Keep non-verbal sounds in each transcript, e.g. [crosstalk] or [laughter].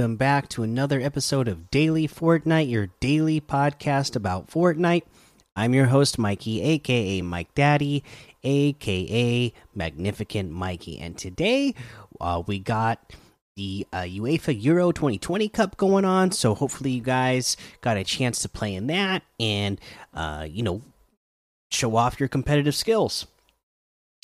Welcome back to another episode of Daily Fortnite, your daily podcast about Fortnite. I'm your host, Mikey, aka Mike Daddy, aka Magnificent Mikey. And today uh, we got the uh, UEFA Euro 2020 Cup going on. So hopefully, you guys got a chance to play in that and, uh, you know, show off your competitive skills.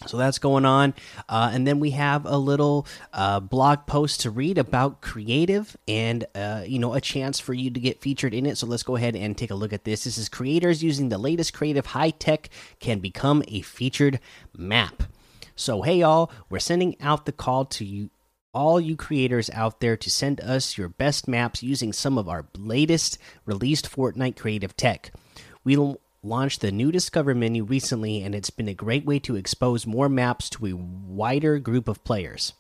So that's going on. Uh, and then we have a little uh, blog post to read about creative and, uh, you know, a chance for you to get featured in it. So let's go ahead and take a look at this. This is creators using the latest creative high tech can become a featured map. So, hey, y'all, we're sending out the call to you. All you creators out there to send us your best maps using some of our latest released Fortnite creative tech. We'll launched the new Discover menu recently, and it's been a great way to expose more maps to a wider group of players.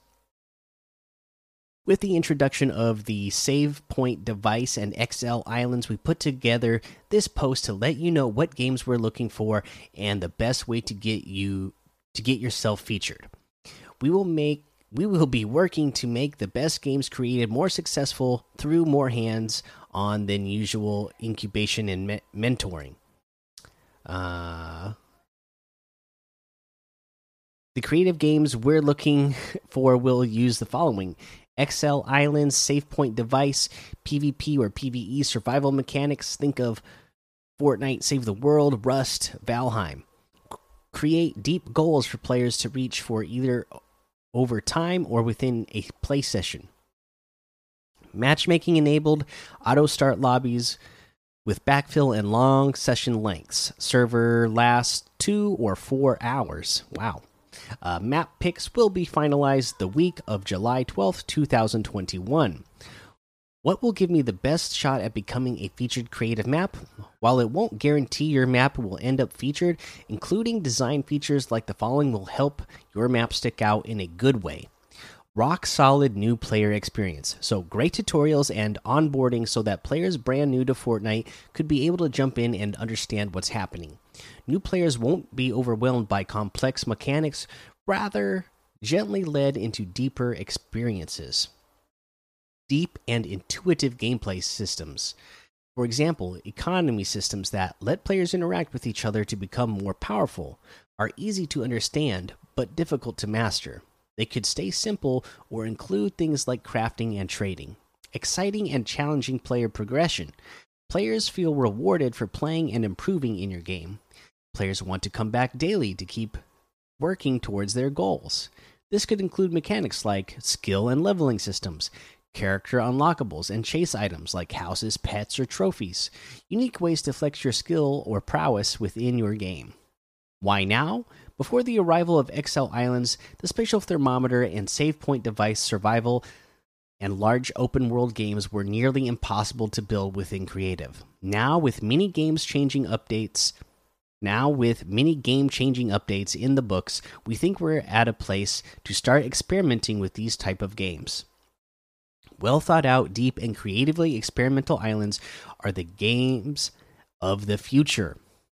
With the introduction of the Save Point device and XL Islands, we put together this post to let you know what games we're looking for and the best way to get you to get yourself featured. We will make we will be working to make the best games created more successful through more hands on than usual incubation and me mentoring. Uh, the creative games we're looking [laughs] for will use the following XL Islands, Save Point Device, PvP or PvE survival mechanics. Think of Fortnite, Save the World, Rust, Valheim. Create deep goals for players to reach for either over time or within a play session. Matchmaking enabled, auto start lobbies with backfill and long session lengths. Server lasts two or four hours. Wow. Uh, map picks will be finalized the week of July 12th, 2021. What will give me the best shot at becoming a featured creative map? While it won't guarantee your map will end up featured, including design features like the following will help your map stick out in a good way rock solid new player experience. So, great tutorials and onboarding so that players brand new to Fortnite could be able to jump in and understand what's happening. New players won't be overwhelmed by complex mechanics, rather, gently led into deeper experiences. Deep and intuitive gameplay systems. For example, economy systems that let players interact with each other to become more powerful are easy to understand but difficult to master. They could stay simple or include things like crafting and trading. Exciting and challenging player progression. Players feel rewarded for playing and improving in your game. Players want to come back daily to keep working towards their goals. This could include mechanics like skill and leveling systems, character unlockables, and chase items like houses, pets, or trophies. Unique ways to flex your skill or prowess within your game. Why now? Before the arrival of XL Islands, the spatial thermometer and save point device survival and large open world games were nearly impossible to build within Creative. Now, with many games changing updates, now with many game changing updates in the books, we think we're at a place to start experimenting with these type of games. Well thought out, deep, and creatively experimental islands are the games of the future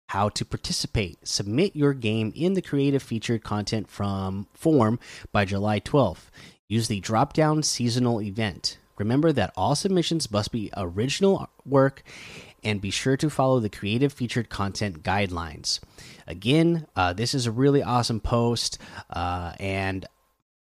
how to participate. Submit your game in the creative featured content from form by July 12th. Use the drop down seasonal event. Remember that all submissions must be original work and be sure to follow the creative featured content guidelines. Again, uh, this is a really awesome post. Uh, and,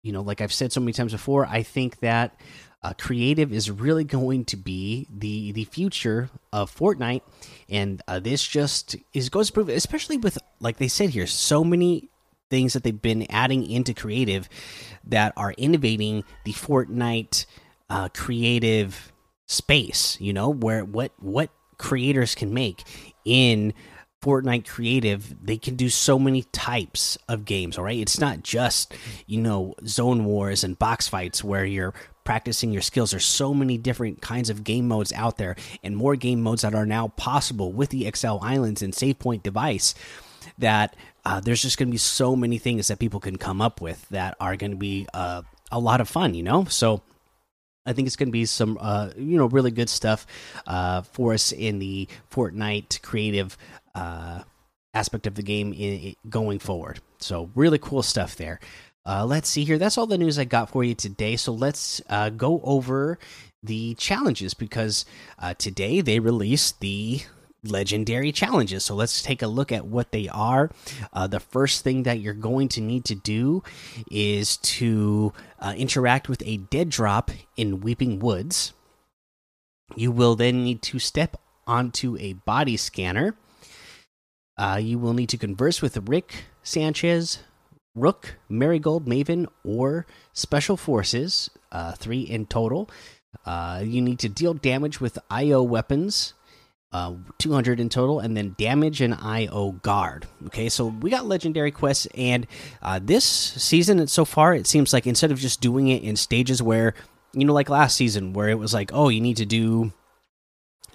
you know, like I've said so many times before, I think that uh, creative is really going to be the the future of Fortnite, and uh, this just is goes to prove, especially with like they said here, so many things that they've been adding into creative that are innovating the Fortnite uh, creative space. You know where what what creators can make in Fortnite Creative, they can do so many types of games, all right? It's not just, you know, zone wars and box fights where you're practicing your skills. There's so many different kinds of game modes out there and more game modes that are now possible with the XL Islands and Save Point device that uh, there's just going to be so many things that people can come up with that are going to be uh, a lot of fun, you know? So I think it's going to be some, uh, you know, really good stuff uh, for us in the Fortnite creative uh, aspect of the game in, going forward. So really cool stuff there. Uh, let's see here. That's all the news I got for you today. So let's uh, go over the challenges because uh, today they released the legendary challenges. So let's take a look at what they are. Uh, the first thing that you're going to need to do is to uh, interact with a dead drop in Weeping Woods. You will then need to step onto a body scanner. Uh, you will need to converse with Rick Sanchez, Rook, Marigold, Maven, or Special Forces, uh, three in total. Uh, you need to deal damage with IO weapons uh, 200 in total, and then damage and IO guard. Okay, so we got legendary quests, and uh, this season so far, it seems like instead of just doing it in stages where, you know, like last season, where it was like, oh, you need to do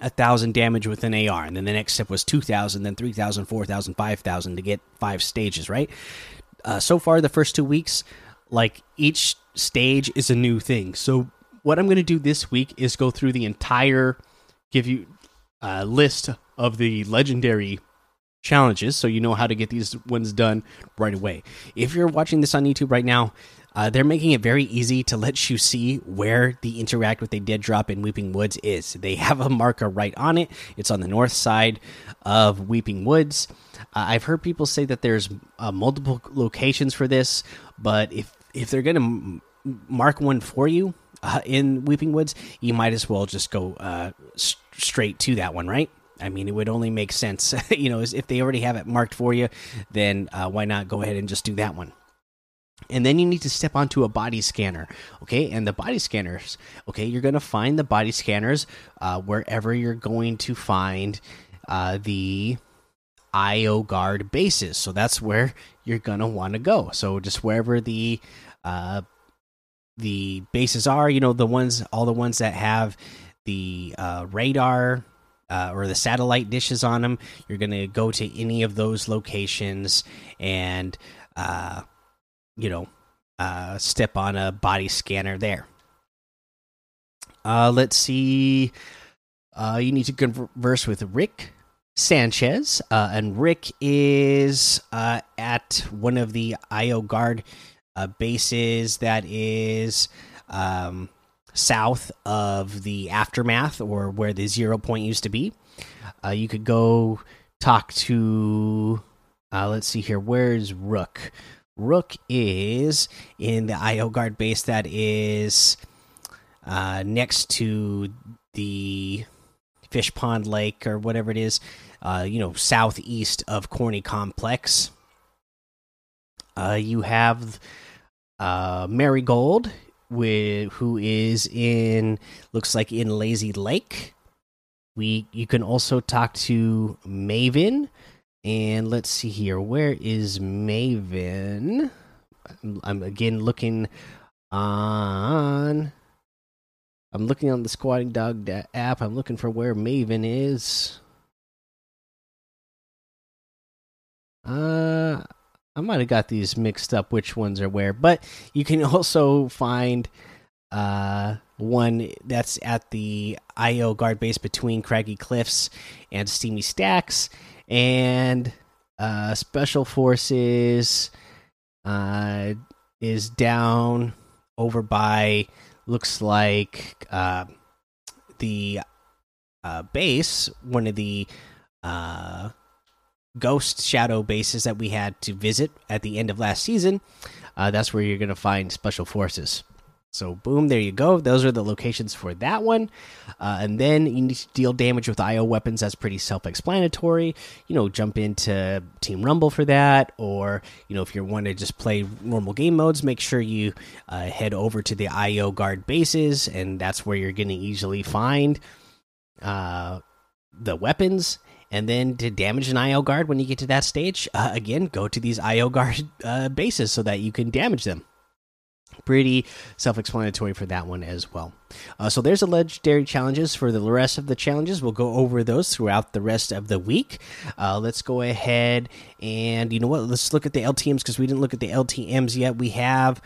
a thousand damage with an AR, and then the next step was 2,000, then 3,000, 4,000, 5,000 to get five stages, right? Uh, so far, the first two weeks, like each stage is a new thing. So, what I'm going to do this week is go through the entire, give you uh, list of the legendary challenges so you know how to get these ones done right away. If you're watching this on YouTube right now, uh, they're making it very easy to let you see where the interact with a dead drop in Weeping Woods is. They have a marker right on it. It's on the north side of Weeping Woods. Uh, I've heard people say that there's uh, multiple locations for this, but if if they're gonna mark one for you uh, in Weeping Woods, you might as well just go uh, straight to that one, right? I mean, it would only make sense, [laughs] you know, if they already have it marked for you, then uh, why not go ahead and just do that one? And then you need to step onto a body scanner, okay? And the body scanners, okay, you're going to find the body scanners uh, wherever you're going to find uh, the IO guard bases. So that's where you're going to want to go. So just wherever the uh, the bases are, you know, the ones, all the ones that have the uh, radar uh, or the satellite dishes on them. You're going to go to any of those locations and, uh, you know, uh, step on a body scanner there. Uh, let's see. Uh, you need to converse with Rick Sanchez, uh, and Rick is uh, at one of the IO Guard uh, bases that is um, south of the aftermath or where the zero point used to be. Uh, you could go talk to. Uh, let's see here. Where's Rook? Rook is in the IO guard base that is uh, next to the fish pond lake or whatever it is. Uh, you know, southeast of Corny Complex. Uh, you have uh, Marigold with who is in looks like in Lazy Lake. We you can also talk to Maven, and let's see here. Where is Maven? I'm, again looking on. I'm looking on the Squatting Dog app. I'm looking for where Maven is. Uh, I might have got these mixed up which ones are where, but you can [laughs] also find uh, one that's at the IO guard base between Craggy Cliffs and Steamy Stacks, and uh, Special Forces uh, is down over by looks like uh, the uh, base, one of the uh, ghost shadow bases that we had to visit at the end of last season, uh, that's where you're going to find special forces. So, boom, there you go. Those are the locations for that one. Uh, and then you need to deal damage with IO weapons. That's pretty self explanatory. You know, jump into Team Rumble for that. Or, you know, if you want to just play normal game modes, make sure you uh, head over to the IO guard bases. And that's where you're going to easily find uh, the weapons and then to damage an IO guard when you get to that stage, uh, again, go to these IO guard uh, bases so that you can damage them. Pretty self explanatory for that one as well. Uh, so there's the legendary challenges for the rest of the challenges. We'll go over those throughout the rest of the week. Uh, let's go ahead and, you know what, let's look at the LTMs because we didn't look at the LTMs yet. We have.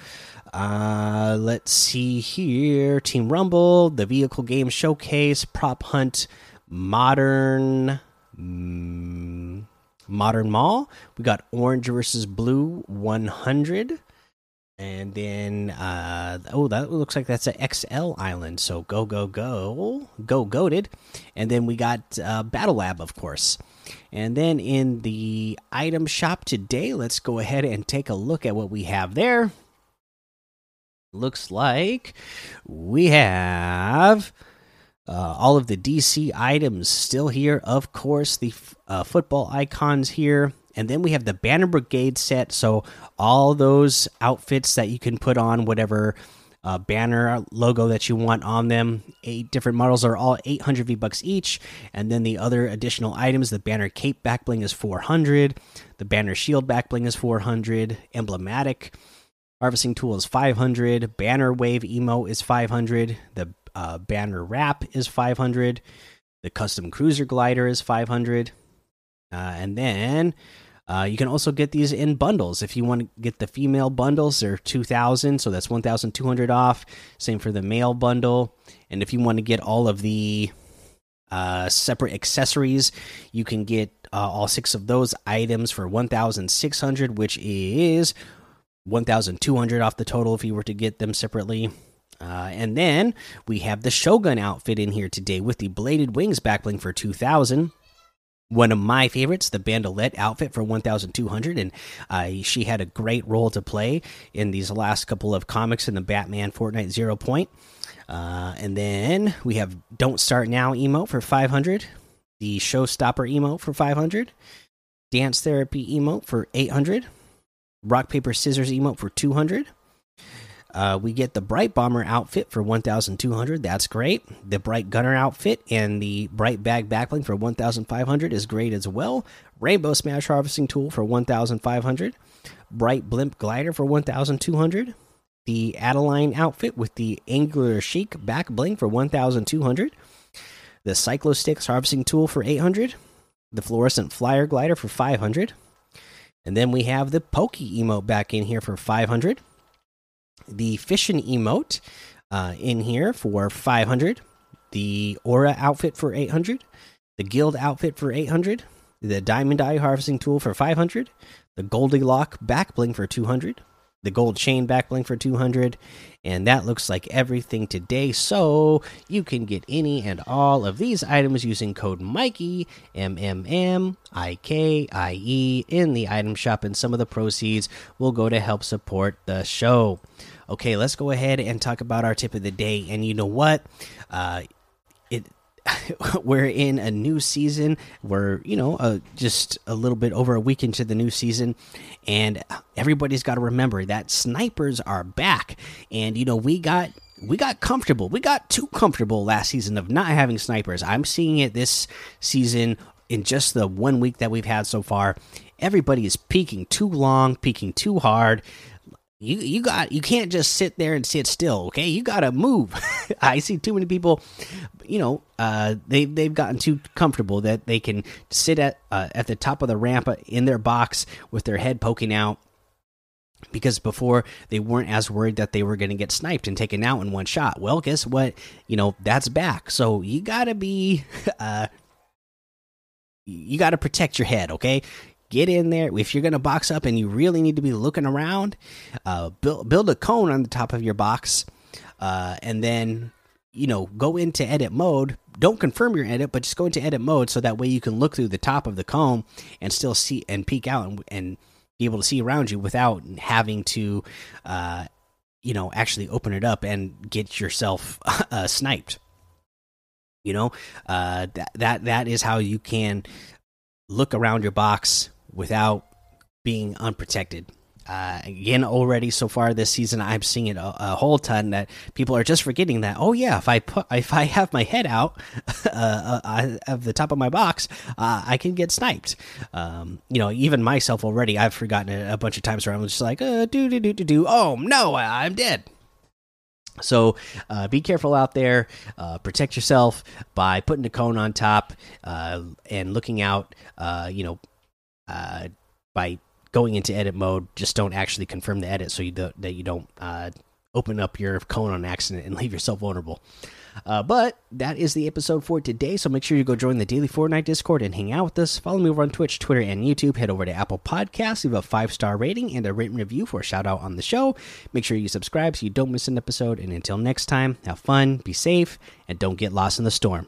Uh, let's see here. Team Rumble, the Vehicle Game Showcase, Prop Hunt, Modern mm, Modern Mall. We got Orange versus Blue 100. And then, uh, oh, that looks like that's an XL island. So go, go, go, go, goaded. And then we got uh, Battle Lab, of course. And then in the item shop today, let's go ahead and take a look at what we have there. Looks like we have uh, all of the DC items still here. Of course, the uh, football icons here. And then we have the Banner Brigade set. So, all those outfits that you can put on whatever uh, banner logo that you want on them. Eight different models are all 800 V bucks each, and then the other additional items: the banner cape back bling is 400, the banner shield back bling is 400, emblematic harvesting tool is 500, banner wave emo is 500, the uh, banner wrap is 500, the custom cruiser glider is 500, uh, and then uh, you can also get these in bundles. If you want to get the female bundles, they're 2000, so that's 1200 off. Same for the male bundle. And if you want to get all of the uh, separate accessories, you can get uh, all six of those items for 1600, which is 1200 off the total if you were to get them separately. Uh, and then we have the Shogun outfit in here today with the bladed wings backbling for 2000 one of my favorites, the Bandolette outfit for 1,200, and uh, she had a great role to play in these last couple of comics in the Batman Fortnite Zero Point. Uh, and then we have Don't Start Now emo for 500, the Showstopper emo for 500, Dance Therapy emo for 800, Rock Paper Scissors emo for 200. Uh, we get the Bright Bomber outfit for 1,200. That's great. The Bright Gunner outfit and the Bright Bag Backbling for 1,500 is great as well. Rainbow Smash Harvesting Tool for 1,500. Bright Blimp Glider for 1,200. The Adeline outfit with the Angular Chic Back Bling for 1,200. The Cyclo Sticks Harvesting Tool for 800. The Fluorescent Flyer Glider for 500. And then we have the Pokey emote back in here for 500 the Fission emote uh, in here for 500, the Aura outfit for 800, the Guild outfit for 800, the Diamond Eye harvesting tool for 500, the Goldilock back bling for 200, the gold chain back bling for 200 and that looks like everything today. So you can get any and all of these items using code mikey m m m i k i e in the item shop and some of the proceeds will go to help support the show. Okay let's go ahead and talk about our tip of the day and you know what? Uh it [laughs] we're in a new season. We're, you know, uh, just a little bit over a week into the new season. And everybody's got to remember that snipers are back. And, you know, we got. We got comfortable. We got too comfortable last season of not having snipers. I'm seeing it this season in just the one week that we've had so far. Everybody is peeking too long, peeking too hard you you got you can't just sit there and sit still okay? You gotta move. [laughs] I see too many people you know uh they they've gotten too comfortable that they can sit at uh, at the top of the ramp in their box with their head poking out because before they weren't as worried that they were going to get sniped and taken out in one shot. Well guess what? You know that's back. So you gotta be [laughs] uh you got to protect your head okay get in there. If you're going to box up and you really need to be looking around, uh, build build a cone on the top of your box, uh, and then you know go into edit mode. Don't confirm your edit, but just go into edit mode so that way you can look through the top of the cone and still see and peek out and, and be able to see around you without having to, uh, you know, actually open it up and get yourself [laughs] uh, sniped. You know, uh, that that that is how you can look around your box without being unprotected. Uh, again, already so far this season, I'm seeing it a, a, whole ton that people are just forgetting that. Oh yeah, if I put if I have my head out [laughs] uh, uh, of the top of my box, uh, I can get sniped. Um, you know, even myself already, I've forgotten it a bunch of times where I'm just like, uh, do do do do do. Oh no, I'm dead. So be careful out there. Protect yourself by putting a cone on top and looking out. You know, uh, by going into edit mode, just don't actually confirm the edit so you do, that you don't uh, open up your cone on accident and [laughs] leave yourself vulnerable. Uh, but that is the episode for today. So make sure you go join the Daily Fortnite Discord and hang out with us. Follow me over on Twitch, Twitter, and YouTube. Head over to Apple Podcasts, leave a five star rating and a written review for a shout out on the show. Make sure you subscribe so you don't miss an episode. And until next time, have fun, be safe, and don't get lost in the storm.